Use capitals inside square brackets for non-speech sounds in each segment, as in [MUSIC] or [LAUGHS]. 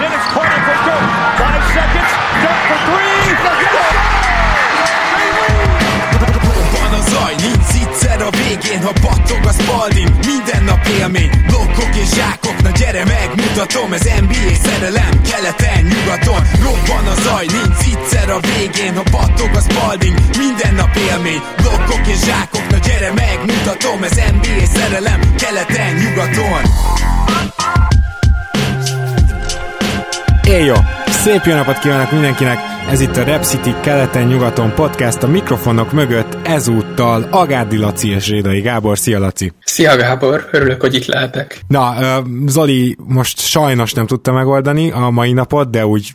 Dennis corner for Dirk. Five seconds. Dirk for three. A végén, ha battog a spalding Minden nap élmény, blokkok és zsákok Na gyere megmutatom, ez NBA szerelem Keleten, nyugaton, robban a zaj Nincs egyszer a végén, ha battog a spalding Minden nap élmény, blokkok és zsákok Na gyere megmutatom, ez NBA szerelem Keleten, nyugaton Éjjó! Szép jó napot kívánok mindenkinek! Ez itt a Rep City keleten-nyugaton podcast a mikrofonok mögött ezúttal Agárdi Laci és Rédai Gábor. Szia Laci! Szia Gábor, örülök, hogy itt lehetek. Na, Zoli most sajnos nem tudta megoldani a mai napot, de úgy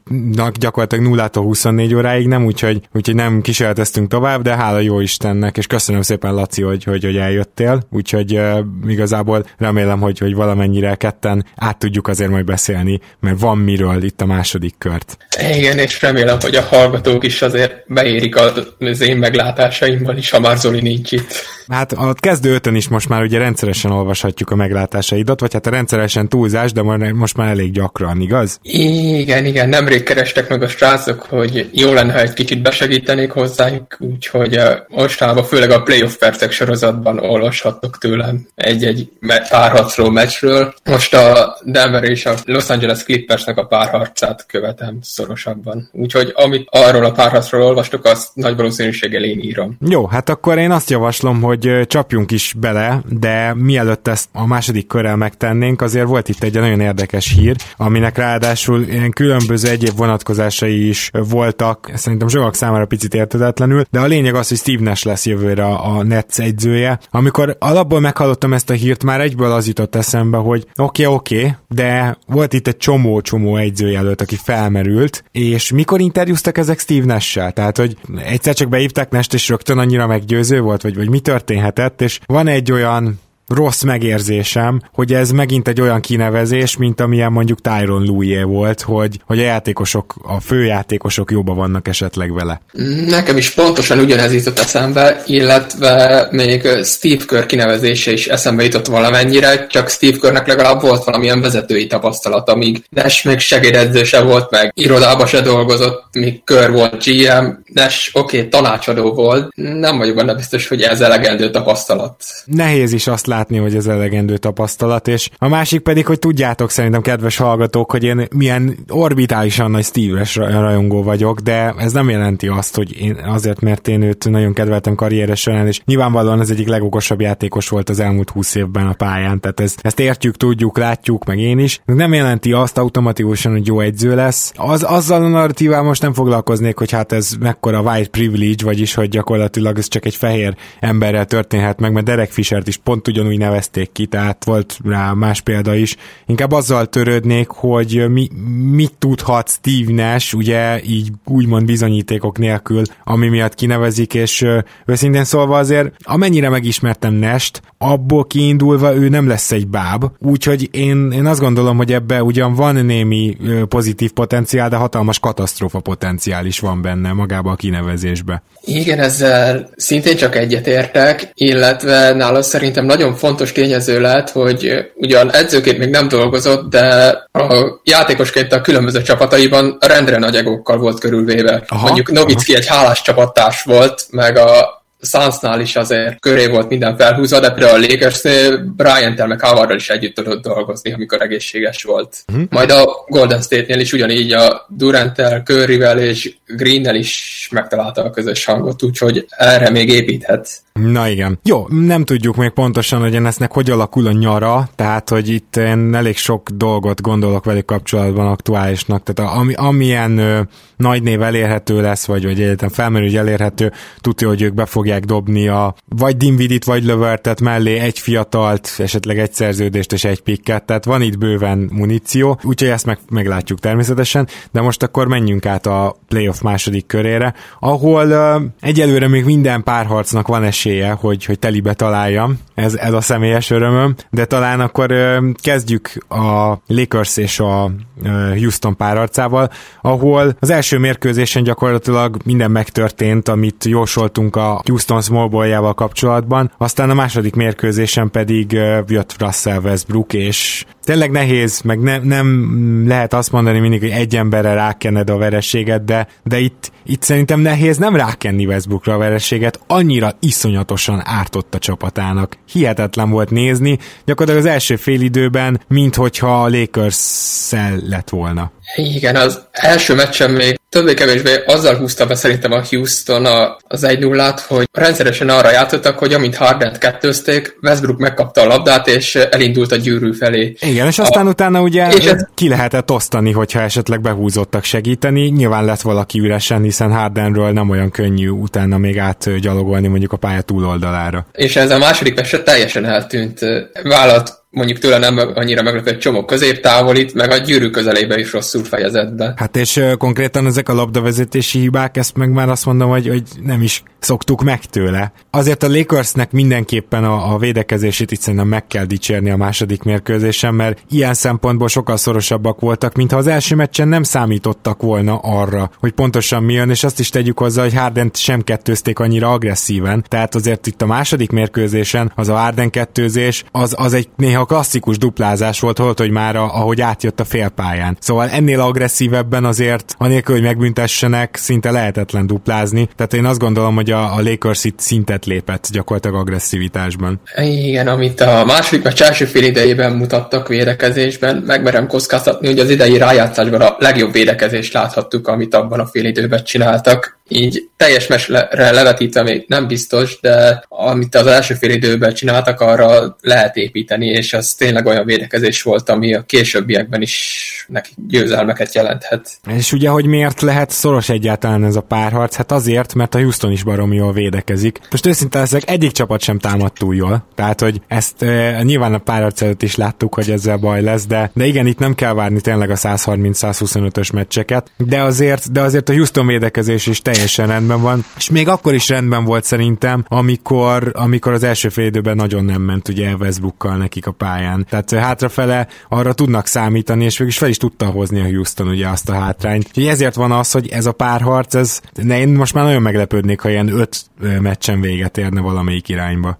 gyakorlatilag 0 24 óráig nem, úgyhogy, úgyhogy nem kísérleteztünk tovább, de hála jó Istennek, és köszönöm szépen Laci, hogy, hogy, hogy eljöttél, úgyhogy igazából remélem, hogy, hogy valamennyire ketten át tudjuk azért majd beszélni, mert van miről itt a második kört. Igen, és remélem, hogy a hallgatók is azért beérik az én meglátásaimmal is, ha már Zoli nincs itt. Hát a kezdő ötön is most már ugye rendszeresen olvashatjuk a meglátásaidat, vagy hát a rendszeresen túlzás, de most már elég gyakran, igaz? Igen, igen, nemrég kerestek meg a srácok, hogy jó lenne, ha egy kicsit besegítenék hozzájuk, úgyhogy mostában főleg a playoff percek sorozatban olvashattok tőlem egy-egy párharcról, meccsről. Most a Denver és a Los Angeles Clippersnek a párharcát követem szorosabban. Úgyhogy amit arról a párharcról olvastok, azt nagy valószínűséggel én írom. Jó, hát akkor én azt javaslom, hogy csapjunk is bele, de mielőtt ezt a második körrel megtennénk, azért volt itt egy nagyon érdekes hír, aminek ráadásul ilyen különböző egyéb vonatkozásai is voltak, szerintem sokak számára picit értetetlenül, de a lényeg az, hogy Steve Nash lesz jövőre a Nets egyzője. Amikor alapból meghallottam ezt a hírt, már egyből az jutott eszembe, hogy oké, okay, oké, okay, de volt itt egy csomó-csomó egyzőjelölt, aki felmerült, és mikor interjúztak ezek Steve Nash-sel? Tehát, hogy egyszer csak beívták Nash-t, és rögtön annyira meggyőző volt, vagy, vagy mi történhetett, és van egy olyan rossz megérzésem, hogy ez megint egy olyan kinevezés, mint amilyen mondjuk Tyron louis volt, hogy, hogy a játékosok, a főjátékosok jobban vannak esetleg vele. Nekem is pontosan ugyanez jutott eszembe, illetve még Steve Kerr kinevezése is eszembe jutott valamennyire, csak Steve Kerrnek legalább volt valamilyen vezetői tapasztalat, amíg Nash még segédedző se volt meg, irodába se dolgozott, míg Kerr volt GM, Nash oké, okay, tanácsadó volt, nem vagyok benne biztos, hogy ez elegendő tapasztalat. Nehéz is azt látni, látni, hogy ez elegendő tapasztalat, és a másik pedig, hogy tudjátok szerintem, kedves hallgatók, hogy én milyen orbitálisan nagy Steve-es rajongó vagyok, de ez nem jelenti azt, hogy én azért, mert én őt nagyon kedveltem karrieres során, és nyilvánvalóan az egyik legokosabb játékos volt az elmúlt húsz évben a pályán, tehát ez, ezt értjük, tudjuk, látjuk, meg én is. Nem jelenti azt automatikusan, hogy jó egyző lesz. Az, azzal a narratívával most nem foglalkoznék, hogy hát ez mekkora white privilege, vagyis hogy gyakorlatilag ez csak egy fehér emberrel történhet meg, mert Derek Fishert is pont ugyanúgy ugyanúgy nevezték ki, tehát volt rá más példa is. Inkább azzal törődnék, hogy mi, mit tudhat Steve Nash, ugye így úgymond bizonyítékok nélkül, ami miatt kinevezik, és őszintén szólva azért, amennyire megismertem Nest, abból kiindulva ő nem lesz egy báb, úgyhogy én, én azt gondolom, hogy ebbe ugyan van némi pozitív potenciál, de hatalmas katasztrófa potenciál is van benne magába a kinevezésbe. Igen, ezzel szintén csak egyetértek, illetve nála szerintem nagyon fontos tényező lehet, hogy ugyan edzőként még nem dolgozott, de a játékosként a különböző csapataiban rendre nagy egókkal volt körülvéve. Aha, Mondjuk Novicki egy hálás csapattárs volt, meg a Sunsnál is azért köré volt minden felhúzva, de például a Lakersnél Bryant-tel meg Howardral is együtt tudott dolgozni, amikor egészséges volt. Uh-huh. Majd a Golden State-nél is ugyanígy a Durant-tel, Curry-vel és Green-nel is megtalálta a közös hangot, úgyhogy erre még építhet. Na igen. Jó, nem tudjuk még pontosan, hogy ennek hogy alakul a nyara, tehát hogy itt én elég sok dolgot gondolok velük kapcsolatban aktuálisnak, tehát ami, amilyen ö, nagy név elérhető lesz, vagy, vagy egyetem felmerül, hogy elérhető, tudja, hogy ők be fogják dobni a vagy Dinvidit, vagy Lövertet mellé egy fiatalt, esetleg egy szerződést és egy pikket, tehát van itt bőven muníció, úgyhogy ezt meg, meglátjuk természetesen, de most akkor menjünk át a playoff második körére, ahol ö, egyelőre még minden párharcnak van esélye hogy, hogy telibe találjam, ez, ez a személyes örömöm, de talán akkor ö, kezdjük a Lakers és a ö, Houston párarcával, ahol az első mérkőzésen gyakorlatilag minden megtörtént, amit jósoltunk a Houston Small kapcsolatban, aztán a második mérkőzésen pedig jött Russell Westbrook, és tényleg nehéz, meg ne, nem lehet azt mondani mindig, hogy egy emberre rákenned a verességet, de, de itt, itt szerintem nehéz nem rákenni Westbrookra a verességet, annyira iszonyatosan ártott a csapatának. Hihetetlen volt nézni, gyakorlatilag az első fél időben, minthogyha a lakers lett volna. Igen, az első meccsen még többé-kevésbé azzal húzta be szerintem a Houston a, az 1 0 hogy rendszeresen arra játszottak, hogy amint Hardent kettőzték, Westbrook megkapta a labdát, és elindult a gyűrű felé. Igen, és aztán a, utána ugye és ez... ki lehetett osztani, hogyha esetleg behúzottak segíteni. Nyilván lett valaki üresen, hiszen Hardenről nem olyan könnyű utána még átgyalogolni mondjuk a pálya túloldalára. És ez a második meccset teljesen eltűnt. Vállalt mondjuk tőle nem annyira meglepett csomó középtávolít, meg a gyűrű közelébe is rosszul fejezett be. Hát és uh, konkrétan ezek a labdavezetési hibák, ezt meg már azt mondom, hogy, hogy nem is szoktuk meg tőle. Azért a Lakersnek mindenképpen a, a védekezését itt szerintem meg kell dicsérni a második mérkőzésen, mert ilyen szempontból sokkal szorosabbak voltak, mintha az első meccsen nem számítottak volna arra, hogy pontosan mi jön, és azt is tegyük hozzá, hogy Harden sem kettőzték annyira agresszíven. Tehát azért itt a második mérkőzésen az a Harden kettőzés, az, az egy néha a klasszikus duplázás volt, volt, hogy már a, ahogy átjött a félpályán. Szóval ennél agresszívebben azért, anélkül, hogy megbüntessenek, szinte lehetetlen duplázni. Tehát én azt gondolom, hogy a, a Lakers itt szintet lépett gyakorlatilag agresszivitásban. Igen, amit a második vagy első fél idejében mutattak védekezésben, megmerem kockáztatni, hogy az idei rájátszásban a legjobb védekezést láthattuk, amit abban a fél időben csináltak így teljes mesre levetítve még nem biztos, de amit az első fél időben csináltak, arra lehet építeni, és az tényleg olyan védekezés volt, ami a későbbiekben is neki győzelmeket jelenthet. És ugye, hogy miért lehet szoros egyáltalán ez a párharc? Hát azért, mert a Houston is baromi jól védekezik. Most őszinte leszek, egyik csapat sem támad túl jól. Tehát, hogy ezt e, nyilván a párharc előtt is láttuk, hogy ezzel baj lesz, de, de igen, itt nem kell várni tényleg a 130-125-ös meccseket, de azért, de azért a Houston védekezés is teljesen teljesen rendben van, és még akkor is rendben volt szerintem, amikor, amikor az első fél időben nagyon nem ment ugye Westbrookkal nekik a pályán. Tehát hátrafele arra tudnak számítani, és is fel is tudta hozni a Houston ugye azt a hátrányt. Úgyhogy ezért van az, hogy ez a párharc, ez, ne, én most már nagyon meglepődnék, ha ilyen öt meccsen véget érne valamelyik irányba.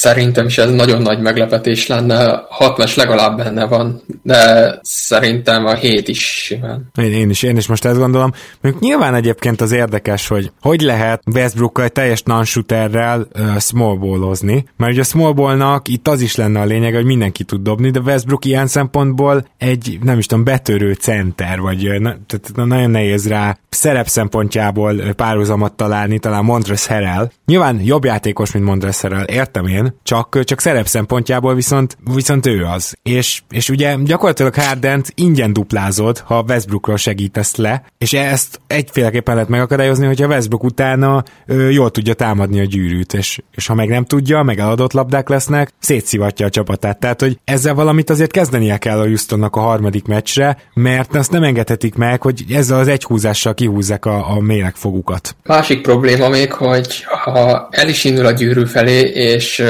Szerintem is ez nagyon nagy meglepetés lenne, hat meccs legalább benne van, de szerintem a hét is simán. Én, én is, én is most ezt gondolom. Mondjuk nyilván egyébként az érdekes hogy hogy lehet Westbrookkal teljes non-shooterrel uh, smallballozni, mert ugye a smallballnak itt az is lenne a lényeg, hogy mindenki tud dobni, de Westbrook ilyen szempontból egy, nem is tudom, betörő center, vagy na, tehát nagyon nehéz rá szerep szempontjából párhuzamot találni, talán Montres Herel. Nyilván jobb játékos, mint Montres Herel, értem én, csak, csak szerep szempontjából viszont, viszont ő az. És, és ugye gyakorlatilag Hardent ingyen duplázod, ha Westbrookról segítesz le, és ezt egyféleképpen lehet megakadályozni, akadályozni, hogyha Westbrook utána ö, jól tudja támadni a gyűrűt, és, és ha meg nem tudja, meg eladott labdák lesznek, szétszivatja a csapatát. Tehát, hogy ezzel valamit azért kezdenie kell a Houstonnak a harmadik meccsre, mert azt nem engedhetik meg, hogy ezzel az egyhúzással kihúzzák a, a méregfogukat. Másik probléma még, hogy ha el is indul a gyűrű felé, és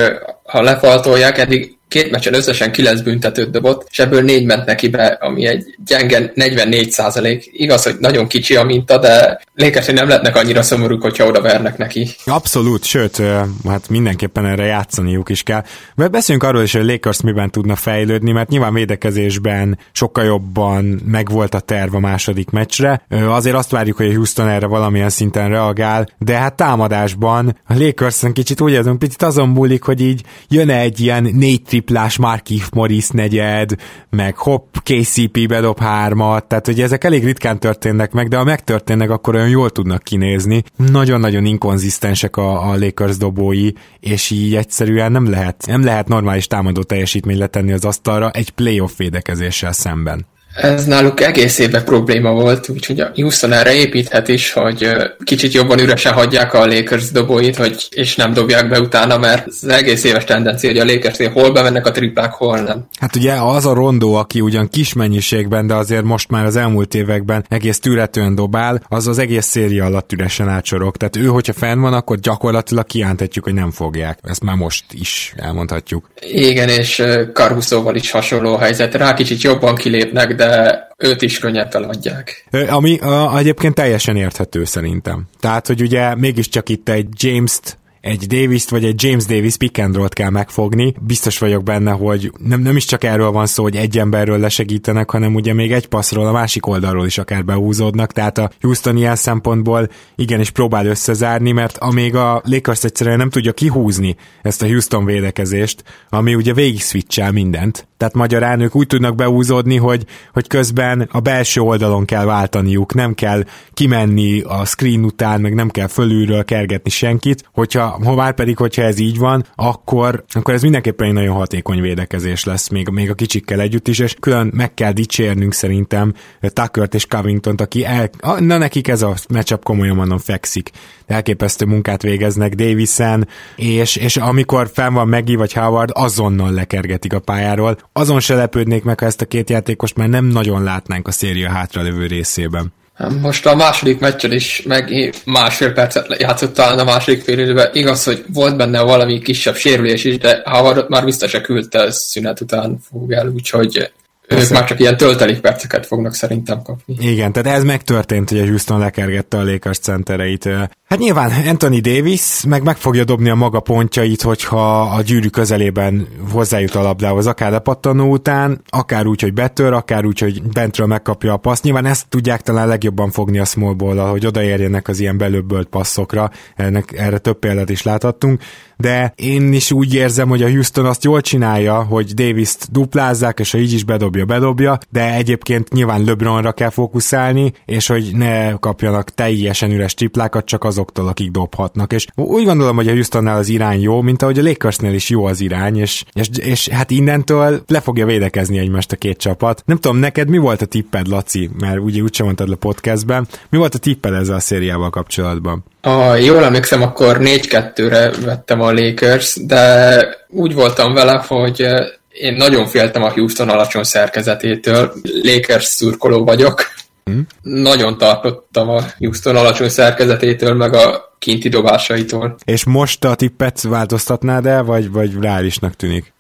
ha lefaltolják, eddig két meccsen összesen kilenc büntetőt dobott, és ebből négy ment neki be, ami egy gyenge 44 százalék. Igaz, hogy nagyon kicsi a minta, de Lakers nem lehetnek annyira szomorúk, hogyha oda vernek neki. Abszolút, sőt, hát mindenképpen erre játszaniuk is kell. Beszéljünk arról is, hogy Lakers miben tudna fejlődni, mert nyilván védekezésben sokkal jobban megvolt a terv a második meccsre. Azért azt várjuk, hogy a Houston erre valamilyen szinten reagál, de hát támadásban a lakers kicsit úgy érzem, picit azon múlik, hogy így jön egy ilyen négy triplás Markif Morris negyed, meg hopp, KCP bedob hármat, tehát hogy ezek elég ritkán történnek meg, de ha megtörténnek, akkor olyan jól tudnak kinézni. Nagyon-nagyon inkonzisztensek a, a Lakers dobói, és így egyszerűen nem lehet, nem lehet normális támadó teljesítmény letenni az asztalra egy playoff védekezéssel szemben ez náluk egész évben probléma volt, úgyhogy a Houston erre építhet is, hogy kicsit jobban üresen hagyják a Lakers dobóit, hogy, és nem dobják be utána, mert az egész éves tendencia, hogy a lakers hol bemennek a triplák, hol nem. Hát ugye az a rondó, aki ugyan kis mennyiségben, de azért most már az elmúlt években egész tűretően dobál, az az egész széria alatt üresen átsorog. Tehát ő, hogyha fenn van, akkor gyakorlatilag kiántatjuk, hogy nem fogják. Ezt már most is elmondhatjuk. Igen, és Carusoval is hasonló helyzet. Rá kicsit jobban kilépnek, de őt is könnyebb feladják. Ami a, egyébként teljesen érthető szerintem. Tehát, hogy ugye mégiscsak itt egy James-t egy Davis-t vagy egy James Davis pick and kell megfogni. Biztos vagyok benne, hogy nem, nem is csak erről van szó, hogy egy emberről lesegítenek, hanem ugye még egy passzról a másik oldalról is akár behúzódnak, tehát a Houston ilyen szempontból igenis próbál összezárni, mert amíg a Lakers egyszerűen nem tudja kihúzni ezt a Houston védekezést, ami ugye végig switchel mindent, tehát magyarán ők úgy tudnak beúzódni, hogy, hogy közben a belső oldalon kell váltaniuk, nem kell kimenni a screen után, meg nem kell fölülről kergetni senkit, hogyha, ha már pedig, hogyha ez így van, akkor, akkor ez mindenképpen egy nagyon hatékony védekezés lesz, még, még a kicsikkel együtt is, és külön meg kell dicsérnünk szerintem Tuckert és Covington-t, aki el, na nekik ez a matchup komolyan mondom fekszik. Elképesztő munkát végeznek Davisen, és, és amikor fenn van Megi vagy Howard, azonnal lekergetik a pályáról. Azon se lepődnék meg, ha ezt a két játékost már nem nagyon látnánk a széria hátralevő részében. Most a második meccsen is meg másfél percet játszott talán a második fél időben. Igaz, hogy volt benne valami kisebb sérülés is, de Howard már biztos se küldte szünet után fog el, úgyhogy ők már csak ilyen töltelék perceket fognak szerintem kapni. Igen, tehát ez megtörtént, hogy a Houston lekergette a Lakers centereit. Hát nyilván Anthony Davis meg meg fogja dobni a maga pontjait, hogyha a gyűrű közelében hozzájut a labdához, akár lepattanó után, akár úgy, hogy betör, akár úgy, hogy bentről megkapja a paszt. Nyilván ezt tudják talán legjobban fogni a small ball hogy odaérjenek az ilyen belőbbölt passzokra, ennek, erre több példát is láthattunk, de én is úgy érzem, hogy a Houston azt jól csinálja, hogy Davis-t duplázzák, és ha így is bedobja, bedobja, de egyébként nyilván LeBronra kell fókuszálni, és hogy ne kapjanak teljesen üres triplákat, csak azoktól, akik dobhatnak. És úgy gondolom, hogy a Houstonnál az irány jó, mint ahogy a Lakersnél is jó az irány, és, és, és hát innentől le fogja védekezni egymást a két csapat. Nem tudom, neked mi volt a tipped, Laci, mert ugye úgysem mondtad a podcastben, mi volt a tipped ezzel a szériával kapcsolatban? Ha jól emlékszem, akkor 4-2-re vettem a Lakers, de úgy voltam vele, hogy eh, én nagyon féltem a Houston alacsony szerkezetétől. Lakers szurkoló vagyok. Hmm. Nagyon tartottam a Houston alacsony szerkezetétől, meg a kinti dobásaitól. És most a tippet változtatnád el, vagy, vagy reálisnak tűnik?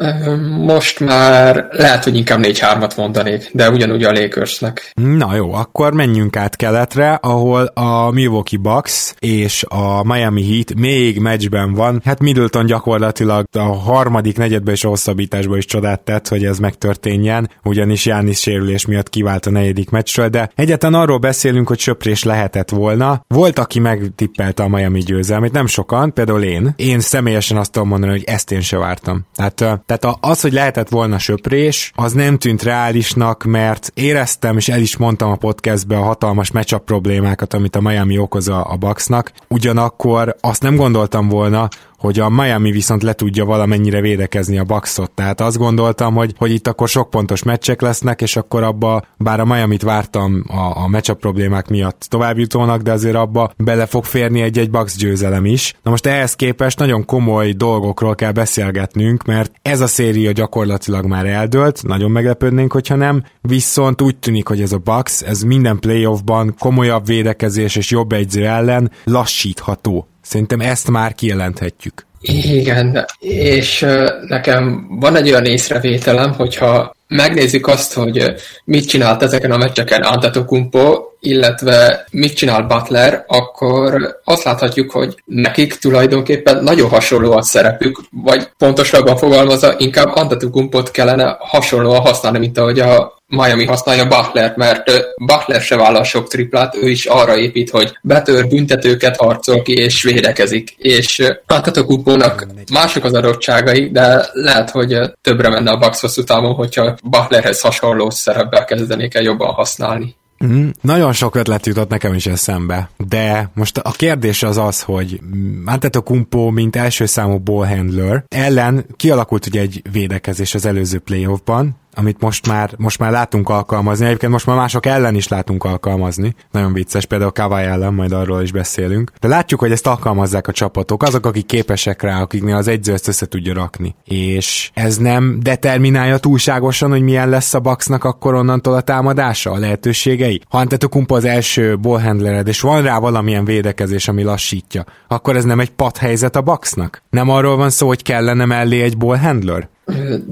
Most már lehet, hogy inkább 4-3-at mondanék, de ugyanúgy a Lakersnek. Na jó, akkor menjünk át keletre, ahol a Milwaukee Bucks és a Miami Heat még meccsben van. Hát Middleton gyakorlatilag a harmadik negyedben és a hosszabbításban is csodát tett, hogy ez megtörténjen, ugyanis Jánis sérülés miatt kivált a negyedik meccsről, de egyáltalán arról beszélünk, hogy söprés lehetett volna. Volt, aki megtippelte a Miami Miami győzelmét, nem sokan, például én. Én személyesen azt tudom mondani, hogy ezt én se vártam. Tehát, tehát az, hogy lehetett volna söprés, az nem tűnt reálisnak, mert éreztem, és el is mondtam a podcastbe a hatalmas matchup problémákat, amit a Miami okoz a, a Bucksnak. Ugyanakkor azt nem gondoltam volna, hogy a Miami viszont le tudja valamennyire védekezni a Bucksot. Tehát azt gondoltam, hogy, hogy itt akkor sok pontos meccsek lesznek, és akkor abba, bár a Miami-t vártam a, a matchup problémák miatt továbbjutónak, de azért abba bele fog férni egy-egy Bucks győzelem is. Na most ehhez képest nagyon komoly dolgokról kell beszélgetnünk, mert ez a széria gyakorlatilag már eldőlt, nagyon meglepődnénk, hogyha nem, viszont úgy tűnik, hogy ez a Bucks, ez minden playoffban komolyabb védekezés és jobb egyző ellen lassítható. Szerintem ezt már kijelenthetjük. Igen, és nekem van egy olyan észrevételem, hogyha megnézzük azt, hogy mit csinált ezeken a meccseken Antetokumpo, illetve mit csinál Butler, akkor azt láthatjuk, hogy nekik tulajdonképpen nagyon hasonló a szerepük, vagy pontosabban fogalmazva, inkább Antetokumpot kellene hasonlóan használni, mint ahogy a Miami használja Butler, mert Butler se vállal sok triplát, ő is arra épít, hogy betör büntetőket, harcol ki és védekezik. És Antetokumpónak mások az adottságai, de lehet, hogy többre menne a Bucks hosszú távon, hogyha Butlerhez hasonló szerepben kezdenék el jobban használni. Mm, nagyon sok ötlet jutott nekem is eszembe, de most a kérdés az az, hogy Antetokumpo, mint első számú ballhandler ellen kialakult ugye egy védekezés az előző playoffban, amit most már, most már látunk alkalmazni. Egyébként most már mások ellen is látunk alkalmazni. Nagyon vicces, például Kawai ellen, majd arról is beszélünk. De látjuk, hogy ezt alkalmazzák a csapatok, azok, akik képesek rá, akiknél az egyző ezt össze tudja rakni. És ez nem determinálja túlságosan, hogy milyen lesz a Bucksnak akkor onnantól a támadása, a lehetőségei. Ha Antetokumpo az első ballhandlered, és van rá valamilyen védekezés, ami lassítja, akkor ez nem egy helyzet a Bucksnak? Nem arról van szó, hogy kellene mellé egy ballhandler?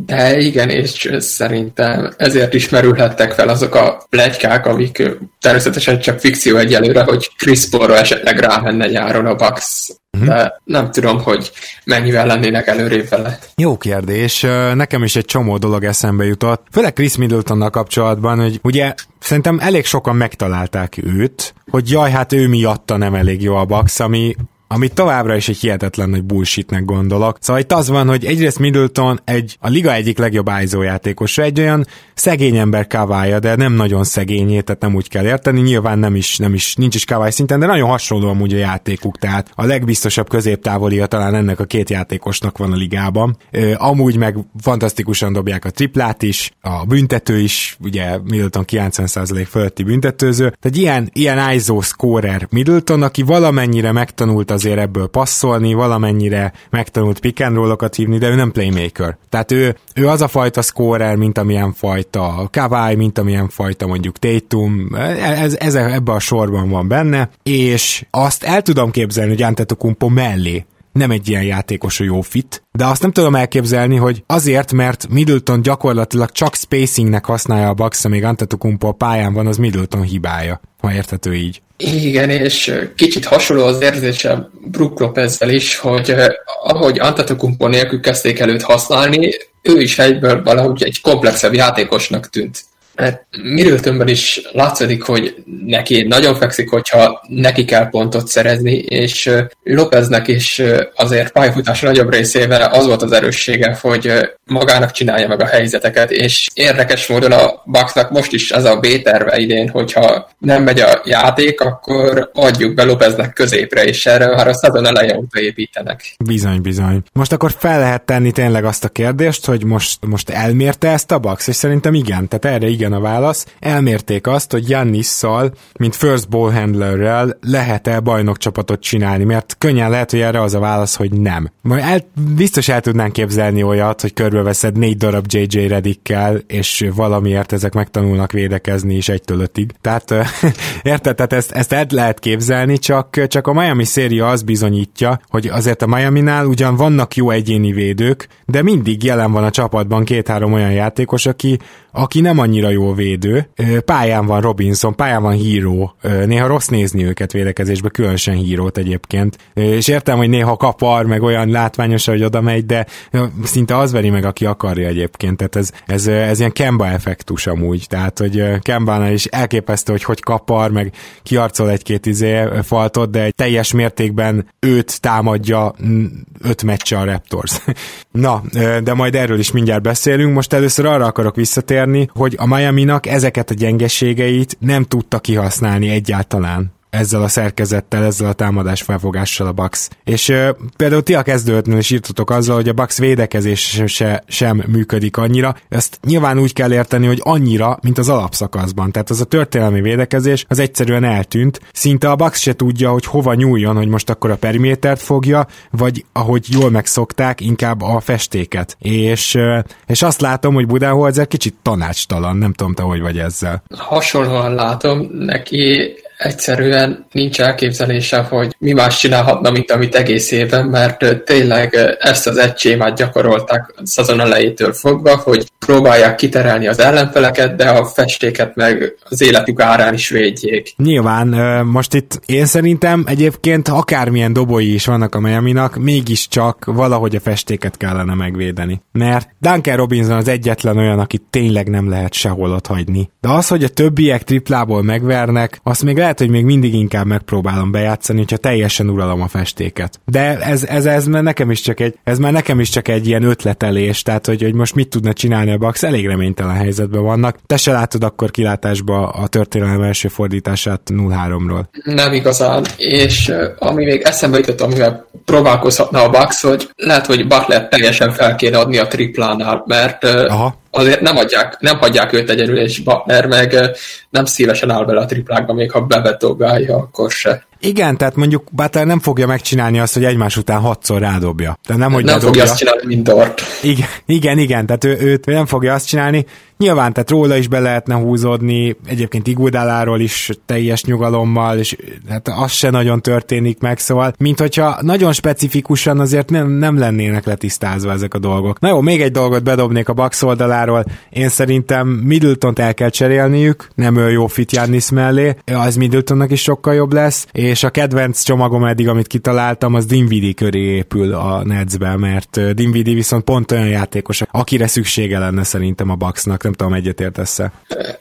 De igen, és szerintem ezért is merülhettek fel azok a plegykák, amik természetesen csak fikció egyelőre, hogy Chris Paulra esetleg rámenne nyáron a Bucks uh-huh. de nem tudom, hogy mennyivel lennének előrébb vele. Jó kérdés. Nekem is egy csomó dolog eszembe jutott. Főleg Chris Middletonnal kapcsolatban, hogy ugye szerintem elég sokan megtalálták őt, hogy jaj, hát ő miatta nem elég jó a Bax, ami amit továbbra is egy hihetetlen nagy bullshitnek gondolok. Szóval itt az van, hogy egyrészt Middleton egy a liga egyik legjobb ISO játékosa, egy olyan szegény ember kávája, de nem nagyon szegényé, tehát nem úgy kell érteni, nyilván nem is, nem is nincs is kávály szinten, de nagyon hasonló amúgy a játékuk, tehát a legbiztosabb középtávolia talán ennek a két játékosnak van a ligában. Amúgy meg fantasztikusan dobják a triplát is, a büntető is, ugye Middleton 90% fölötti büntetőző, tehát ilyen, ilyen ISO scorer Middleton, aki valamennyire megtanult azért ebből passzolni, valamennyire megtanult pick and roll hívni, de ő nem playmaker. Tehát ő, ő az a fajta scorer, mint amilyen fajta Kawai, mint amilyen fajta mondjuk Tatum, ez, ez ebbe a sorban van benne, és azt el tudom képzelni, hogy Antetokumpo mellé nem egy ilyen játékos a jó fit, de azt nem tudom elképzelni, hogy azért, mert Middleton gyakorlatilag csak spacingnek használja a Bucks, amíg Antetokumpo a pályán van, az Middleton hibája, ha érthető így. Igen, és kicsit hasonló az érzésem Brook Lopezzel is, hogy ahogy Antetokumpo nélkül kezdték előtt használni, ő is egyből valahogy egy komplexebb játékosnak tűnt mert Middletonben is látszik, hogy neki nagyon fekszik, hogyha neki kell pontot szerezni, és Lopeznek is azért pályafutás nagyobb részével az volt az erőssége, hogy magának csinálja meg a helyzeteket, és érdekes módon a Bucksnak most is ez a B-terve idén, hogyha nem megy a játék, akkor adjuk be Lopeznek középre, és erre már a szezon eleje óta építenek. Bizony, bizony. Most akkor fel lehet tenni tényleg azt a kérdést, hogy most, most elmérte ezt a Bucks, és szerintem igen, tehát erre igen igen a válasz. Elmérték azt, hogy Jannisszal, mint first ball handlerrel lehet-e bajnokcsapatot csinálni, mert könnyen lehet, hogy erre az a válasz, hogy nem. Majd el, biztos el tudnánk képzelni olyat, hogy körbeveszed négy darab JJ Redikkel, és valamiért ezek megtanulnak védekezni is egytől ötig. Tehát [LAUGHS] érted, tehát ezt, ezt el lehet képzelni, csak, csak a Miami széria az bizonyítja, hogy azért a Miami-nál ugyan vannak jó egyéni védők, de mindig jelen van a csapatban két-három olyan játékos, aki, aki nem annyira jó védő. Pályán van Robinson, pályán van Hero. Néha rossz nézni őket védekezésbe, különösen hírót egyébként. És értem, hogy néha kapar, meg olyan látványos, hogy oda megy, de szinte az veri meg, aki akarja egyébként. Tehát ez, ez, ez ilyen Kemba effektus amúgy. Tehát, hogy Kembánál is elképesztő, hogy hogy kapar, meg kiarcol egy-két izé faltot, de egy teljes mértékben őt támadja öt meccse a Raptors. [LAUGHS] Na, de majd erről is mindjárt beszélünk. Most először arra akarok visszatérni, hogy a Miami-nak ezeket a gyengeségeit nem tudta kihasználni egyáltalán ezzel a szerkezettel, ezzel a támadás felfogással a Bucks. És uh, például ti a kezdőtnél is írtatok azzal, hogy a Bucks védekezés se, sem működik annyira. Ezt nyilván úgy kell érteni, hogy annyira, mint az alapszakaszban. Tehát az a történelmi védekezés az egyszerűen eltűnt. Szinte a Bucks se tudja, hogy hova nyúljon, hogy most akkor a perimétert fogja, vagy ahogy jól megszokták, inkább a festéket. És, uh, és azt látom, hogy Budenholzer kicsit tanácstalan, nem tudom te, hogy vagy ezzel. Hasonlóan látom, neki egyszerűen nincs elképzelése, hogy mi más csinálhatna, mint amit egész évben, mert tényleg ezt az egysémát gyakorolták szezon elejétől fogva, hogy próbálják kiterelni az ellenfeleket, de a festéket meg az életük árán is védjék. Nyilván, most itt én szerintem egyébként akármilyen dobói is vannak a miami mégiscsak valahogy a festéket kellene megvédeni. Mert Duncan Robinson az egyetlen olyan, akit tényleg nem lehet sehol ott hagyni. De az, hogy a többiek triplából megvernek, azt még lehet, hogy még mindig inkább megpróbálom bejátszani, hogyha teljesen uralom a festéket. De ez, ez, ez, már nekem is csak egy, ez már nekem is csak egy ilyen ötletelés, tehát hogy, hogy most mit tudna csinálni a Bucks, elég reménytelen helyzetben vannak. Te se látod akkor kilátásba a történelem első fordítását 0-3-ról. Nem igazán, és ami még eszembe jutott, amivel próbálkozhatna a Bucks, hogy lehet, hogy Butler teljesen fel kéne adni a triplánál, mert Aha azért nem, adják, nem hagyják őt egyedül, és meg nem szívesen áll bele a triplákba, még ha bevetogálja, akkor se. Igen, tehát mondjuk Butler nem fogja megcsinálni azt, hogy egymás után hatszor rádobja. Tehát nem, hogy nem fogja azt csinálni, mint Dort. Igen, igen, igen tehát ő, ő, ő nem fogja azt csinálni. Nyilván, tehát róla is be lehetne húzódni, egyébként Igudaláról is teljes nyugalommal, és hát az se nagyon történik meg, szóval, mint hogyha nagyon specifikusan azért nem, nem lennének letisztázva ezek a dolgok. Na jó, még egy dolgot bedobnék a Bax oldaláról, én szerintem Middleton-t el kell cserélniük, nem ő jó fit Jannis mellé, az Middletonnak is sokkal jobb lesz, és a kedvenc csomagom eddig, amit kitaláltam, az Dinvidi köré épül a Netsbe, mert Dinvidi viszont pont olyan játékos, akire szüksége lenne szerintem a Bucksnak, nem tudom, egyetértesz-e.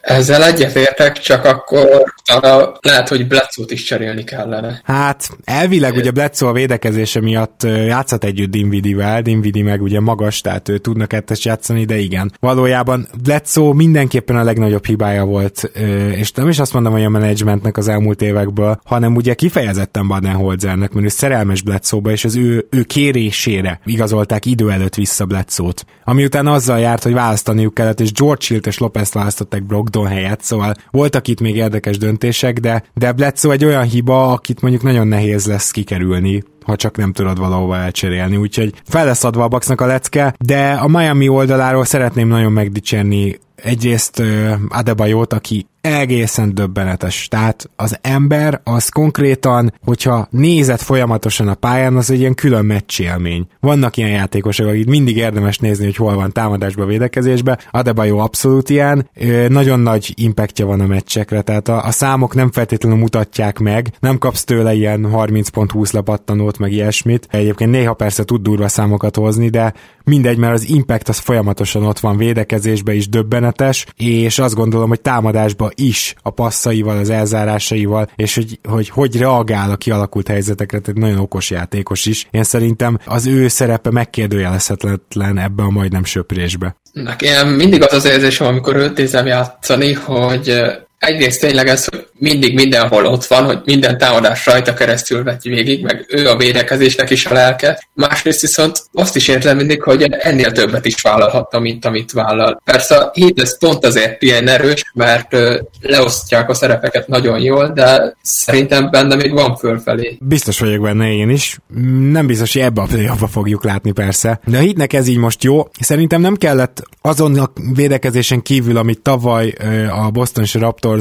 Ezzel egyetértek, csak akkor arra lehet, hogy Bledsoe-t is cserélni kellene. Hát elvileg ugye Bledsoe a védekezése miatt játszhat együtt Dinvidivel, Dinvidi meg ugye magas, tehát ő tudnak kettes játszani, de igen. Valójában Bledsoe mindenképpen a legnagyobb hibája volt, és nem is azt mondom, hogy a menedzsmentnek az elmúlt évekből, hanem ugye kifejezetten Badenholzernek, mert ő szerelmes Bledsoe-ba, és az ő, ő kérésére igazolták idő előtt vissza Bledsoe-t. Ami után azzal járt, hogy választaniuk kellett, és George Hilt és Lopez választották Brogdon helyett, szóval voltak itt még érdekes döntések, de, de Bledsoe egy olyan hiba, akit mondjuk nagyon nehéz lesz kikerülni ha csak nem tudod valahova elcserélni. Úgyhogy fel lesz adva a Bucksnak a lecke, de a Miami oldaláról szeretném nagyon megdicsérni egyrészt uh, Adebayot, aki egészen döbbenetes. Tehát az ember az konkrétan, hogyha nézett folyamatosan a pályán, az egy ilyen külön meccsélmény. Vannak ilyen játékosok, akik mindig érdemes nézni, hogy hol van támadásba, védekezésbe. Adebayo abszolút ilyen. Nagyon nagy impactja van a meccsekre, tehát a, a számok nem feltétlenül mutatják meg, nem kapsz tőle ilyen 30 pont 20 lepattanót, meg ilyesmit. Egyébként néha persze tud durva számokat hozni, de mindegy, mert az impact az folyamatosan ott van védekezésbe is döbbenetes, és azt gondolom, hogy támadásba is a passzaival, az elzárásaival, és hogy hogy, hogy reagál a kialakult helyzetekre, tehát nagyon okos játékos is. Én szerintem az ő szerepe megkérdőjelezhetetlen ebbe a majdnem söprésbe. Nekem mindig az az érzésem, amikor őt nézem játszani, hogy egyrészt tényleg ez, hogy mindig mindenhol ott van, hogy minden támadás rajta keresztül vegy végig, meg ő a védekezésnek is a lelke. Másrészt viszont azt is értem mindig, hogy ennél többet is vállalhatta, mint amit vállal. Persze a hét ez pont azért ilyen erős, mert leosztják a szerepeket nagyon jól, de szerintem benne még van fölfelé. Biztos vagyok benne én is. Nem biztos, hogy ebbe a play fogjuk látni persze. De a hitnek ez így most jó. Szerintem nem kellett azon a védekezésen kívül, amit tavaly a Boston Raptors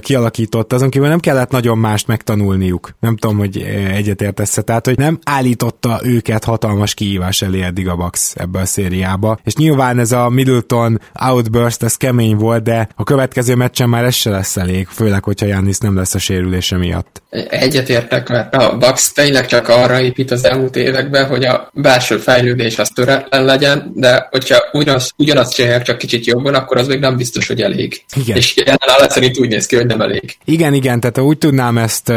kialakított alakított, azon kívül nem kellett nagyon mást megtanulniuk. Nem tudom, hogy egyetértesz tehát, hogy nem állította őket hatalmas kihívás elé eddig a Bucks ebbe a szériába. És nyilván ez a Middleton outburst, ez kemény volt, de a következő meccsen már ez se lesz elég, főleg, hogyha Jannis nem lesz a sérülése miatt. Egyetértek, mert a Bucks tényleg csak arra épít az elmúlt években, hogy a belső fejlődés az töretlen legyen, de hogyha ugyanaz, ugyanazt csinálják csak kicsit jobban, akkor az még nem biztos, hogy elég. Igen. És jelen szerint úgy néz ki, hogy nem elég. Igen, igen, tehát úgy tudnám ezt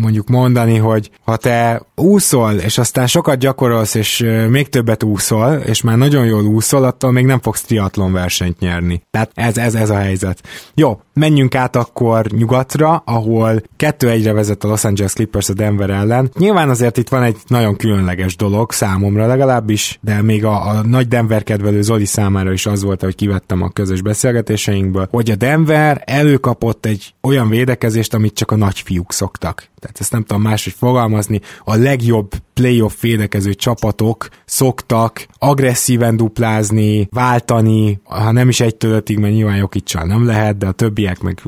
mondjuk mondani, hogy ha te úszol, és aztán sokat gyakorolsz, és még többet úszol, és már nagyon jól úszol, attól még nem fogsz triatlon versenyt nyerni. Tehát ez, ez, ez a helyzet. Jó, menjünk át akkor nyugatra, ahol kettő egyre vezet a Los Angeles Clippers a Denver ellen. Nyilván azért itt van egy nagyon különleges dolog számomra legalábbis, de még a, a nagy Denver kedvelő Zoli számára is az volt, hogy kivettem a közös beszélgetéseinkből, hogy a Denver előkapott egy olyan védekezést, amit csak a nagyfiúk szoktak. Tehát ezt nem tudom máshogy fogalmazni. A legjobb playoff védekező csapatok szoktak agresszíven duplázni, váltani, ha nem is egy ötig, mert nyilván Jokicsal nem lehet, de a többiek meg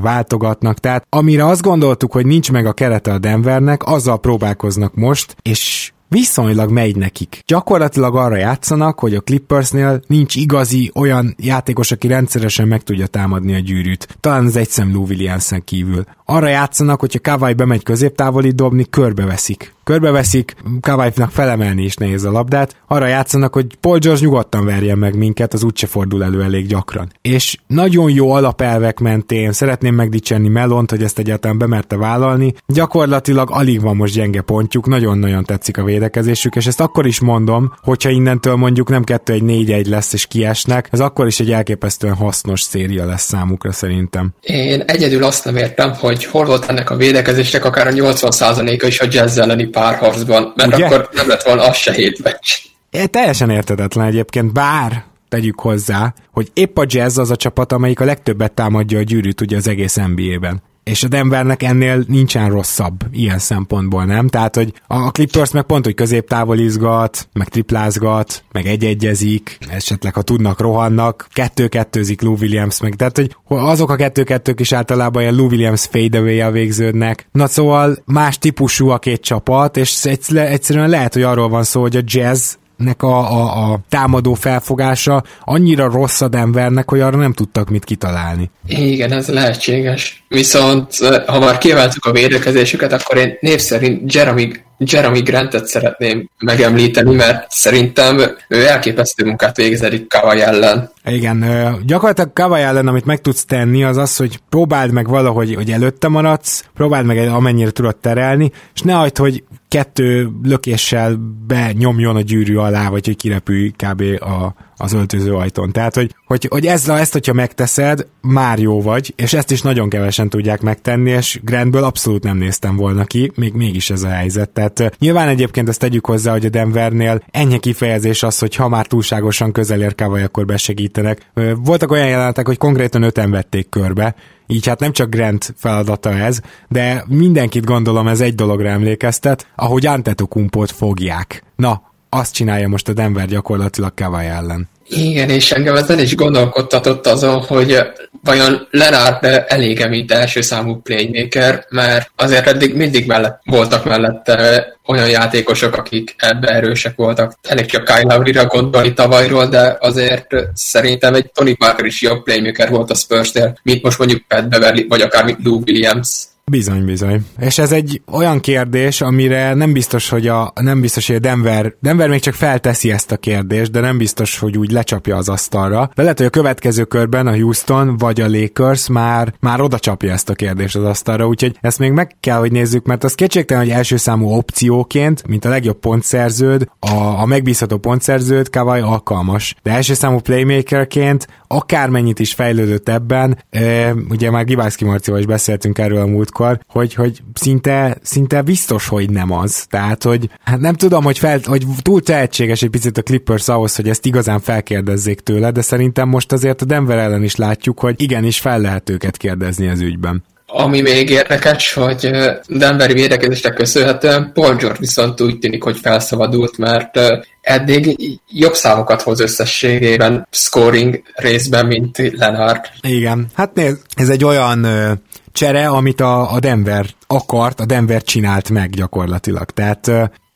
váltogatnak. Tehát amire azt gondoltuk, hogy nincs meg a kerete a Denvernek, azzal próbálkoznak most, és viszonylag megy nekik. Gyakorlatilag arra játszanak, hogy a Clippersnél nincs igazi olyan játékos, aki rendszeresen meg tudja támadni a gyűrűt. Talán az egyszem Lou Williamson kívül. Arra játszanak, hogyha Kawai bemegy középtávoli dobni, körbeveszik körbeveszik, Kawai-nak felemelni is nehéz a labdát, arra játszanak, hogy Paul George nyugodtan verjen meg minket, az úgyse fordul elő elég gyakran. És nagyon jó alapelvek mentén szeretném megdicsérni Melont, hogy ezt egyáltalán bemerte vállalni. Gyakorlatilag alig van most gyenge pontjuk, nagyon-nagyon tetszik a védekezésük, és ezt akkor is mondom, hogyha innentől mondjuk nem 2-1-4-1 lesz és kiesnek, ez akkor is egy elképesztően hasznos széria lesz számukra szerintem. Én egyedül azt nem értem, hogy hol volt ennek a védekezésnek akár a 80%-a is a jazz elleni párharcban, mert Ugye? akkor nem lett volna az se hét meccs. É, teljesen értetetlen egyébként, bár tegyük hozzá, hogy épp a Jazz az a csapat, amelyik a legtöbbet támadja a gyűrűt ugye az egész NBA-ben és a Denvernek ennél nincsen rosszabb ilyen szempontból, nem? Tehát, hogy a Clippers meg pont, hogy középtávol izgat, meg triplázgat, meg egy-egyezik, esetleg ha tudnak, rohannak, kettő-kettőzik Lou Williams meg, tehát, hogy azok a kettő-kettők is általában ilyen Lou Williams fadeaway végződnek. Na szóval más típusú a két csapat, és egyszerűen lehet, hogy arról van szó, hogy a Jazz Denvernek a, a, a támadó felfogása annyira rossz a Denvernek, hogy arra nem tudtak mit kitalálni. Igen, ez lehetséges. Viszont ha már kiemeltük a védekezésüket, akkor én név szerint Jeremy Jeremy Grantet szeretném megemlíteni, mert szerintem ő elképesztő munkát végzedik Kawai ellen. Igen, gyakorlatilag Kawai ellen, amit meg tudsz tenni, az az, hogy próbáld meg valahogy, hogy előtte maradsz, próbáld meg amennyire tudod terelni, és ne hagyd, hogy kettő lökéssel benyomjon a gyűrű alá, vagy hogy kirepülj kb. A, az öltöző ajtón. Tehát, hogy, hogy, hogy ezzel, ezt, hogyha megteszed, már jó vagy, és ezt is nagyon kevesen tudják megtenni, és Grantből abszolút nem néztem volna ki, még mégis ez a helyzet. Tehát nyilván egyébként ezt tegyük hozzá, hogy a Denvernél ennyi kifejezés az, hogy ha már túlságosan közel ér Kawai, akkor besegítenek. Voltak olyan jelenetek, hogy konkrétan öten vették körbe, így hát nem csak Grant feladata ez, de mindenkit gondolom ez egy dologra emlékeztet, ahogy Antetokumpot fogják. Na, azt csinálja most a Denver gyakorlatilag Kawai ellen. Igen, és engem ezen is gondolkodtatott azon, hogy vajon Lenard elég mint első számú playmaker, mert azért eddig mindig mellett, voltak mellette olyan játékosok, akik ebbe erősek voltak. Elég csak Kyle Lowry-ra gondolni tavalyról, de azért szerintem egy Tony Parker is jobb playmaker volt a Spurs-nél, mint most mondjuk Pat Beverly, vagy akár Lou Williams. Bizony, bizony. És ez egy olyan kérdés, amire nem biztos, hogy a, nem biztos, hogy a Denver, Denver még csak felteszi ezt a kérdést, de nem biztos, hogy úgy lecsapja az asztalra. De lehet, hogy a következő körben a Houston vagy a Lakers már, már oda csapja ezt a kérdést az asztalra, úgyhogy ezt még meg kell, hogy nézzük, mert az kétségtelen, hogy első számú opcióként, mint a legjobb pontszerződ, a, a megbízható pontszerződ, Kawai alkalmas. De első számú playmakerként akármennyit is fejlődött ebben, e, ugye már Gibászki Marcival is beszéltünk erről a múltkor, hogy, hogy szinte, szinte biztos, hogy nem az. Tehát, hogy hát nem tudom, hogy, fel, hogy túl tehetséges egy picit a Clippers ahhoz, hogy ezt igazán felkérdezzék tőle, de szerintem most azért a Denver ellen is látjuk, hogy igenis fel lehet őket kérdezni az ügyben. Ami még érdekes, hogy Denveri védekezésnek köszönhetően Paul George viszont úgy tűnik, hogy felszabadult, mert eddig jobb számokat hoz összességében scoring részben, mint Lenard. Igen, hát nézd, ez egy olyan ö, csere, amit a, Denver akart, a Denver csinált meg gyakorlatilag. Tehát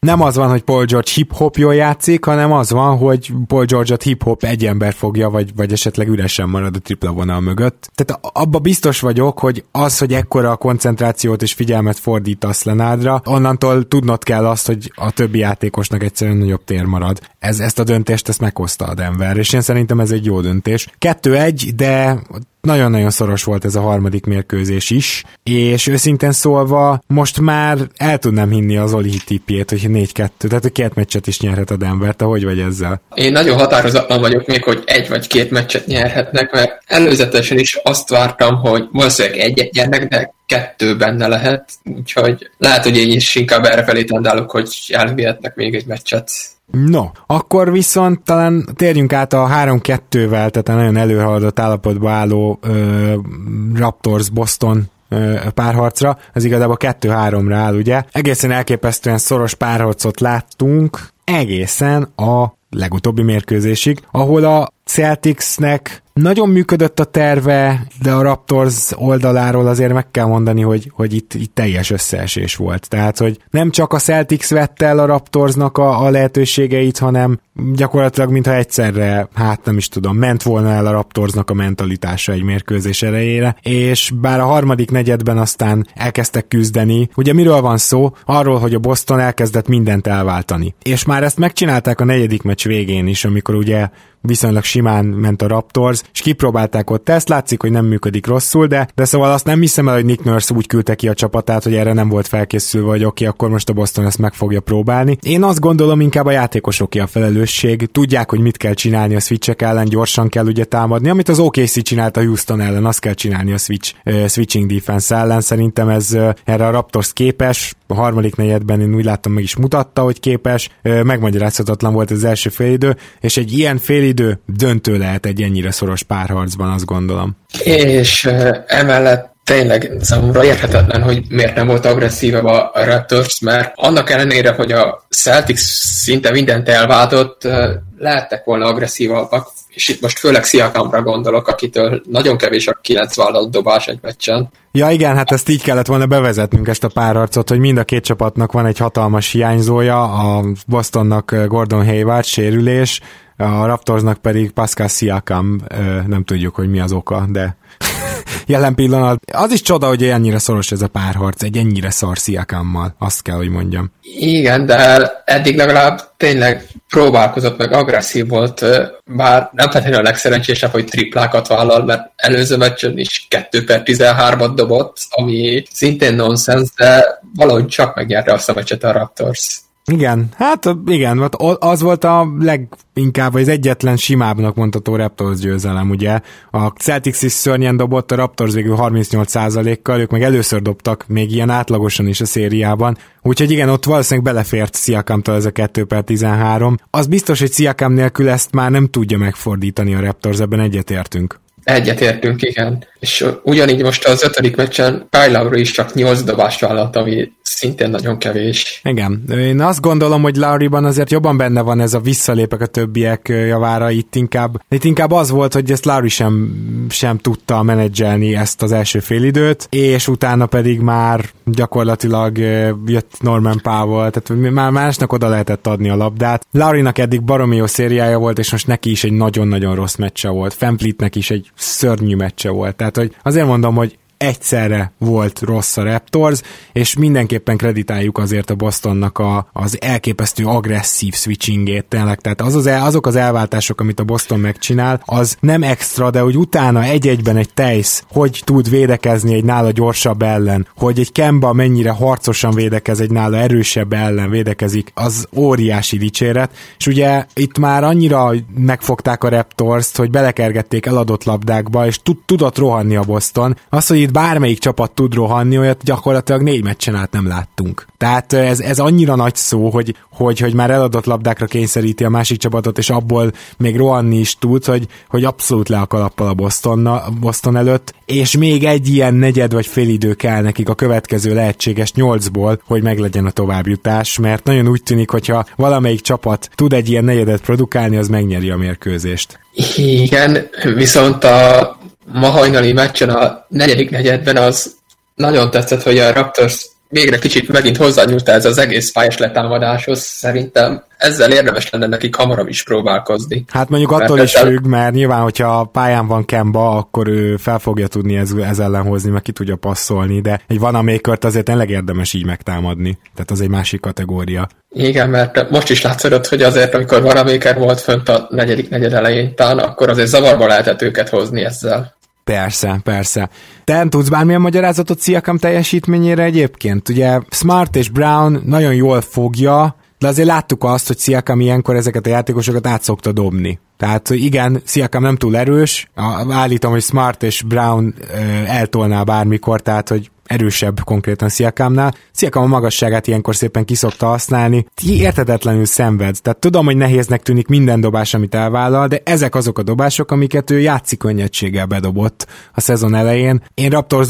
nem az van, hogy Paul George hip-hop jól játszik, hanem az van, hogy Paul George-ot hip-hop egy ember fogja, vagy, vagy esetleg üresen marad a tripla vonal mögött. Tehát abba biztos vagyok, hogy az, hogy ekkora a koncentrációt és figyelmet fordítasz Lenádra, onnantól tudnod kell azt, hogy a többi játékosnak egyszerűen nagyobb tér marad. Ez, ezt a döntést ezt meghozta a Denver, és én szerintem ez egy jó döntés. Kettő-egy, de nagyon-nagyon szoros volt ez a harmadik mérkőzés is, és őszintén szólva most már el tudnám hinni az Oli tippjét, hogy 4-2, tehát a két meccset is nyerhet a Denver, te hogy vagy ezzel? Én nagyon határozatlan vagyok még, hogy egy vagy két meccset nyerhetnek, mert előzetesen is azt vártam, hogy valószínűleg egyet nyernek, de kettő benne lehet, úgyhogy lehet, hogy én is inkább erre felé tendálok, hogy elvihetnek még egy meccset. No, akkor viszont talán térjünk át a 3-2-vel, tehát a nagyon előhaladott állapotba álló ö, Raptors-Boston párharcra, az igazából 2-3-ra áll, ugye. Egészen elképesztően szoros párharcot láttunk, egészen a legutóbbi mérkőzésig, ahol a Celticsnek nagyon működött a terve, de a Raptors oldaláról azért meg kell mondani, hogy, hogy itt, itt teljes összeesés volt. Tehát, hogy nem csak a Celtics vette el a Raptorsnak a, a lehetőségeit, hanem gyakorlatilag mintha egyszerre, hát nem is tudom, ment volna el a Raptorsnak a mentalitása egy mérkőzés erejére, és bár a harmadik negyedben aztán elkezdtek küzdeni, ugye miről van szó? Arról, hogy a Boston elkezdett mindent elváltani. És már ezt megcsinálták a negyedik meccs végén is, amikor ugye viszonylag simán ment a Raptors, és kipróbálták ott. Ezt, látszik, hogy nem működik rosszul, de, de szóval azt nem hiszem el, hogy Nick Nurse úgy küldte ki a csapatát, hogy erre nem volt felkészülve, vagy oké, akkor most a Boston ezt meg fogja próbálni. Én azt gondolom, inkább a játékosoké a felelősség, tudják, hogy mit kell csinálni a switchek ellen, gyorsan kell ugye támadni, amit az OKC csinált a Houston ellen, azt kell csinálni a switch, uh, switching defense ellen, szerintem ez uh, erre a Raptors képes, a harmadik negyedben én úgy láttam meg is mutatta, hogy képes, megmagyarázhatatlan volt az első félidő, és egy ilyen félidő döntő lehet egy ennyire szoros párharcban, azt gondolom. És emellett tényleg számomra érthetetlen, hogy miért nem volt agresszívebb a Raptors, mert annak ellenére, hogy a Celtics szinte mindent elváltott, lehettek volna agresszívabbak, és itt most főleg Sziakamra gondolok, akitől nagyon kevés a kilenc vállalt dobás egy meccsen. Ja igen, hát ezt így kellett volna bevezetnünk ezt a párharcot, hogy mind a két csapatnak van egy hatalmas hiányzója, a Bostonnak Gordon Hayward sérülés, a Raptorsnak pedig Pascal Siakam, nem tudjuk, hogy mi az oka, de jelen pillanat. Az is csoda, hogy ennyire szoros ez a párharc, egy ennyire szar Siakammal, azt kell, hogy mondjam. Igen, de eddig legalább tényleg próbálkozott meg, agresszív volt, bár nem feltétlenül a legszerencsésebb, hogy triplákat vállal, mert előző meccsen is 2 per 13-at dobott, ami szintén nonsens, de valahogy csak megnyerte azt a meccset a Raptors. Igen, hát igen, az volt a leginkább, vagy az egyetlen simábbnak mondható Raptors győzelem, ugye. A Celtics is szörnyen dobott, a Raptors végül 38%-kal, ők meg először dobtak még ilyen átlagosan is a szériában, úgyhogy igen, ott valószínűleg belefért Sziakamtól ez a 2 per 13. Az biztos, hogy Sziakam nélkül ezt már nem tudja megfordítani a Raptors, ebben egyetértünk. Egyetértünk, igen. És ugyanígy most az ötödik meccsen Kyle Lowry is csak nyolc dobást vállalt, ami szintén nagyon kevés. Igen. Én azt gondolom, hogy Lowry-ban azért jobban benne van ez a visszalépek a többiek javára, itt inkább, itt inkább az volt, hogy ezt Lowry sem, sem tudta menedzselni ezt az első félidőt, és utána pedig már gyakorlatilag jött Norman Powell, tehát már másnak oda lehetett adni a labdát. Lowry-nak eddig baromi jó szériája volt, és most neki is egy nagyon-nagyon rossz meccse volt. Fanfleetnek is egy szörnyű meccse volt. Tehát, hogy azért mondom, hogy egyszerre volt rossz a Raptors, és mindenképpen kreditáljuk azért a Bostonnak a, az elképesztő agresszív switchingét tényleg, tehát az az el, azok az elváltások, amit a Boston megcsinál, az nem extra, de hogy utána egy-egyben egy Tejsz, hogy tud védekezni egy nála gyorsabb ellen, hogy egy Kemba mennyire harcosan védekez, egy nála erősebb ellen védekezik, az óriási dicséret, és ugye itt már annyira megfogták a Raptors-t, hogy belekergették eladott labdákba, és tud, tudott rohanni a Boston. Az, hogy itt bármelyik csapat tud rohanni, olyat gyakorlatilag négy meccsen át nem láttunk. Tehát ez, ez annyira nagy szó, hogy, hogy, hogy már eladott labdákra kényszeríti a másik csapatot, és abból még rohanni is tud, hogy, hogy abszolút le a kalappal a Boston, a Boston előtt, és még egy ilyen negyed vagy fél idő kell nekik a következő lehetséges nyolcból, hogy meglegyen a továbbjutás, mert nagyon úgy tűnik, hogyha valamelyik csapat tud egy ilyen negyedet produkálni, az megnyeri a mérkőzést. Igen, viszont a ma hajnali meccsen a negyedik negyedben az nagyon tetszett, hogy a Raptors végre kicsit megint hozzányúlt ez az egész pályás letámadáshoz. Szerintem ezzel érdemes lenne nekik hamarabb is próbálkozni. Hát mondjuk attól mert is ezzel... függ, mert nyilván, hogyha a pályán van Kemba, akkor ő fel fogja tudni ez, ez ellen hozni, meg ki tudja passzolni, de egy van a makert azért tényleg érdemes így megtámadni. Tehát az egy másik kategória. Igen, mert most is látszott, hogy azért, amikor van a maker volt fönt a negyedik negyed elején, talán, akkor azért zavarba lehetett őket hozni ezzel. Persze, persze. Te tudsz bármilyen magyarázatot Sziakam teljesítményére egyébként? Ugye Smart és Brown nagyon jól fogja, de azért láttuk azt, hogy Sziakam ilyenkor ezeket a játékosokat át szokta dobni. Tehát igen, Sziakam nem túl erős, állítom, hogy Smart és Brown eltolná bármikor, tehát hogy erősebb konkrétan Sziakámnál. Sziakám a magasságát ilyenkor szépen kiszokta használni, értetetlenül szenved. Tehát tudom, hogy nehéznek tűnik minden dobás, amit elvállal, de ezek azok a dobások, amiket ő játszik könnyedséggel bedobott a szezon elején. Én Raptors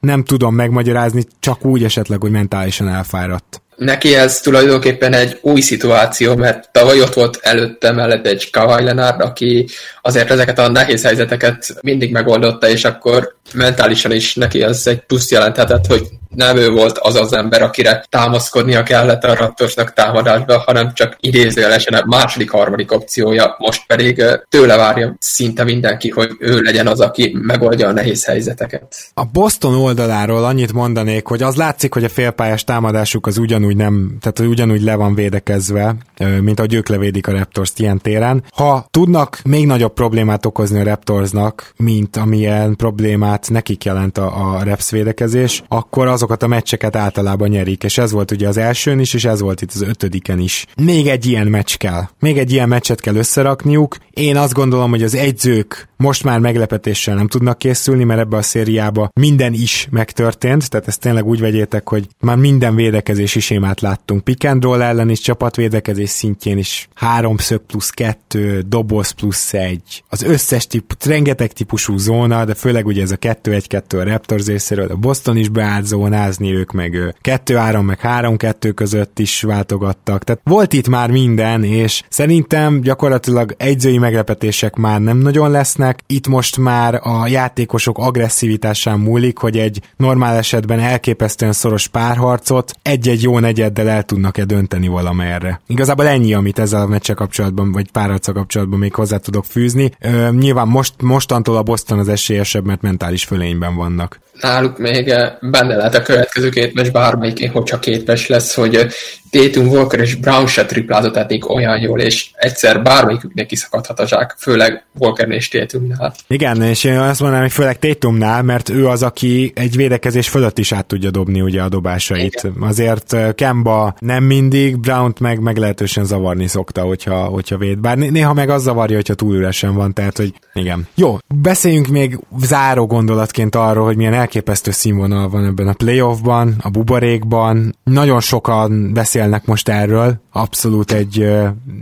nem tudom megmagyarázni, csak úgy esetleg, hogy mentálisan elfáradt neki ez tulajdonképpen egy új szituáció, mert tavaly ott volt előtte mellett egy Kawhi Leonard, aki azért ezeket a nehéz helyzeteket mindig megoldotta, és akkor mentálisan is neki az egy plusz jelenthetett, hogy nem ő volt az az ember, akire támaszkodnia kellett a Raptorsnak támadásba, hanem csak idézőjelesen a második, harmadik opciója, most pedig tőle várja szinte mindenki, hogy ő legyen az, aki megoldja a nehéz helyzeteket. A Boston oldaláról annyit mondanék, hogy az látszik, hogy a félpályás támadásuk az ugyanúgy nem, tehát ugyanúgy le van védekezve, mint ahogy ők levédik a Raptors ilyen téren. Ha tudnak még nagyobb problémát okozni a Raptorsnak, mint amilyen problémát nekik jelent a, a Raps védekezés, akkor azok azokat a meccseket általában nyerik, és ez volt ugye az elsőn is, és ez volt itt az ötödiken is. Még egy ilyen meccs kell. Még egy ilyen meccset kell összerakniuk. Én azt gondolom, hogy az egyzők most már meglepetéssel nem tudnak készülni, mert ebbe a szériába minden is megtörtént, tehát ezt tényleg úgy vegyétek, hogy már minden védekezési sémát láttunk. Pick and roll ellen is, csapatvédekezés szintjén is háromszög plusz kettő, doboz plusz egy, az összes típus, rengeteg típusú zóna, de főleg ugye ez a 2-1-2 a Raptors részéről, a Boston is beállt zónázni, ők meg 2-3 meg 3-2 között is váltogattak, tehát volt itt már minden, és szerintem gyakorlatilag egyzői meglepetések már nem nagyon lesznek, itt most már a játékosok agresszivitásán múlik, hogy egy normál esetben elképesztően szoros párharcot egy-egy jó negyeddel el tudnak-e dönteni valamerre. Igazából ennyi, amit ezzel a meccse kapcsolatban, vagy párharca kapcsolatban még hozzá tudok fűzni. Ö, nyilván most, mostantól a Boston az esélyesebb, mert mentális fölényben vannak náluk még benne lehet a következő két meccs bármelyikén, hogy csak két meccs lesz, hogy Tatum, Walker és Brown se triplázott eddig olyan jól, és egyszer bármelyiküknek kiszakadhat a zsák, főleg Walker és Tatumnál. Igen, és én azt mondanám, hogy főleg Tatumnál, mert ő az, aki egy védekezés fölött is át tudja dobni ugye a dobásait. Igen. Azért Kemba nem mindig, Brown-t meg meglehetősen zavarni szokta, hogyha, hogyha véd. Bár néha meg az zavarja, hogyha túl üresen van, tehát hogy igen. Jó, beszéljünk még záró gondolatként arról, hogy milyen elképesztő színvonal van ebben a playoffban, a buborékban. Nagyon sokan beszélnek most erről, abszolút egy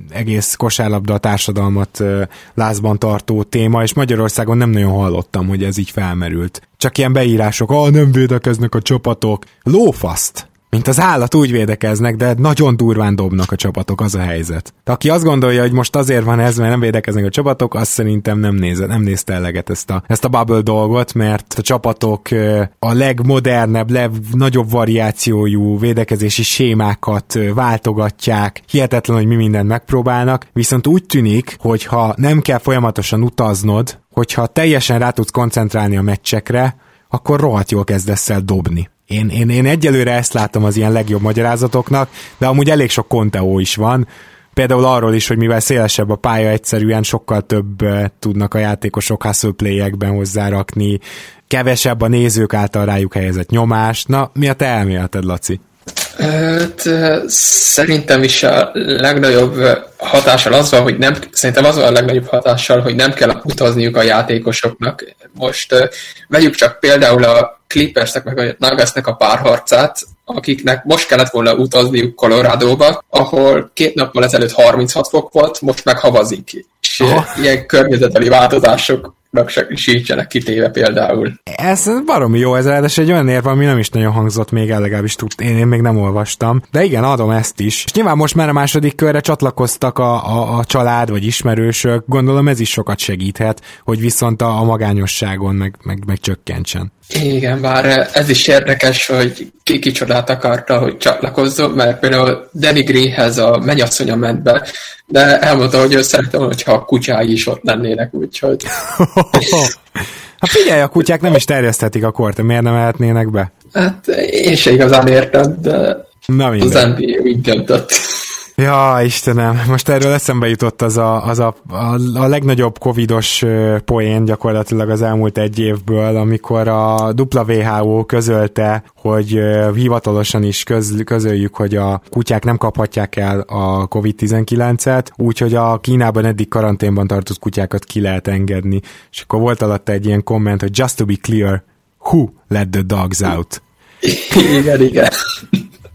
egész kosárlabda társadalmat lázban tartó téma, és Magyarországon nem nagyon hallottam, hogy ez így felmerült. Csak ilyen beírások, ah, nem védekeznek a csapatok. Lófaszt! Mint az állat úgy védekeznek, de nagyon durván dobnak a csapatok, az a helyzet. De aki azt gondolja, hogy most azért van ez, mert nem védekeznek a csapatok, azt szerintem nem, néz, nem nézte eleget ezt a, ezt a bubble dolgot, mert a csapatok a legmodernebb, legnagyobb variációjú védekezési sémákat váltogatják, hihetetlen, hogy mi mindent megpróbálnak, viszont úgy tűnik, hogy ha nem kell folyamatosan utaznod, hogyha teljesen rá tudsz koncentrálni a meccsekre, akkor rohadt jól kezdesz el dobni. Én, én, én egyelőre ezt látom az ilyen legjobb magyarázatoknak, de amúgy elég sok konteó is van. Például arról is, hogy mivel szélesebb a pálya, egyszerűen sokkal több tudnak a játékosok hustle play-ekben hozzárakni, kevesebb a nézők által rájuk helyezett nyomás. Na, mi a te elméleted, Laci? Hát, szerintem is a legnagyobb hatással az van, hogy nem, szerintem az van a legnagyobb hatással, hogy nem kell utazniuk a játékosoknak. Most vegyük csak például a Clippersnek meg a Nuggetsnek a párharcát, akiknek most kellett volna utazniuk Colorado-ba, ahol két nappal ezelőtt 36 fok volt, most meg havazik. És Aha. ilyen környezeteli változások sincsenek kitéve például. Ez baromi jó, ez ráadásul egy olyan érve, ami nem is nagyon hangzott még, el, legalábbis tud, én, én még nem olvastam. De igen, adom ezt is. És nyilván most már a második körre csatlakoztak a, a, a család vagy ismerősök, gondolom ez is sokat segíthet, hogy viszont a, a magányosságon meg, meg, meg csökkentsen. Igen, bár ez is érdekes, hogy ki kicsodát akarta, hogy csatlakozzon, mert például Danny Greenhez a mennyasszonya ment be, de elmondta, hogy ő szeretem, hogyha a kutyái is ott lennének, úgyhogy... [LAUGHS] hát figyelj, a kutyák nem is terjeszthetik a kort, miért nem mehetnének be? Hát én se igazán értem, de Na az NBA úgy döntött. Ja, Istenem, most erről eszembe jutott az a, az a, a, a legnagyobb covidos poén gyakorlatilag az elmúlt egy évből, amikor a WHO közölte, hogy hivatalosan is köz, közöljük, hogy a kutyák nem kaphatják el a COVID-19-et, úgyhogy a Kínában eddig karanténban tartott kutyákat ki lehet engedni. És akkor volt alatta egy ilyen komment, hogy just to be clear, who let the dogs out? igen, igen.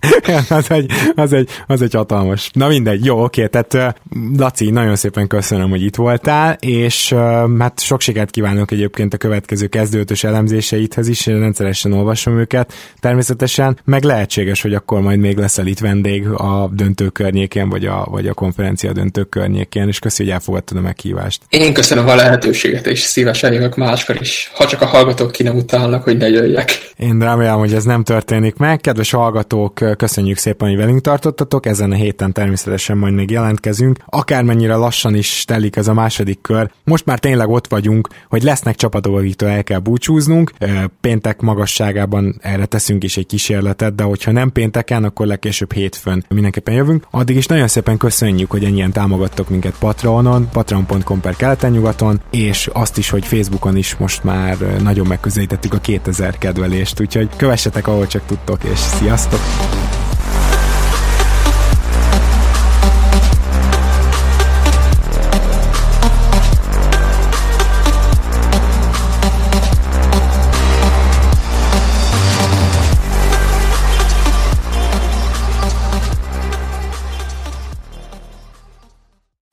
[LAUGHS] az, egy, az, egy, az egy hatalmas. Na mindegy, jó, oké, tehát Laci, nagyon szépen köszönöm, hogy itt voltál, és hát sok sikert kívánok egyébként a következő kezdőtös elemzéseidhez is, én rendszeresen olvasom őket, természetesen, meg lehetséges, hogy akkor majd még leszel itt vendég a döntő környékén, vagy a, vagy a konferencia döntő környékén, és köszi, hogy elfogadtad a meghívást. Én köszönöm a lehetőséget, és szívesen jövök máskor is, ha csak a hallgatók ki nem utálnak, hogy ne jöjjek. Én remélem, hogy ez nem történik meg. Kedves hallgatók, köszönjük szépen, hogy velünk tartottatok, ezen a héten természetesen majd még jelentkezünk. Akármennyire lassan is telik ez a második kör, most már tényleg ott vagyunk, hogy lesznek csapatok, akiktől el kell búcsúznunk. Péntek magasságában erre teszünk is egy kísérletet, de hogyha nem pénteken, akkor legkésőbb hétfőn mindenképpen jövünk. Addig is nagyon szépen köszönjük, hogy ennyien támogattok minket Patreonon, patreon.com per keleten-nyugaton, és azt is, hogy Facebookon is most már nagyon megközelítettük a 2000 kedvelést, úgyhogy kövessetek, ahol csak tudtok, és sziasztok!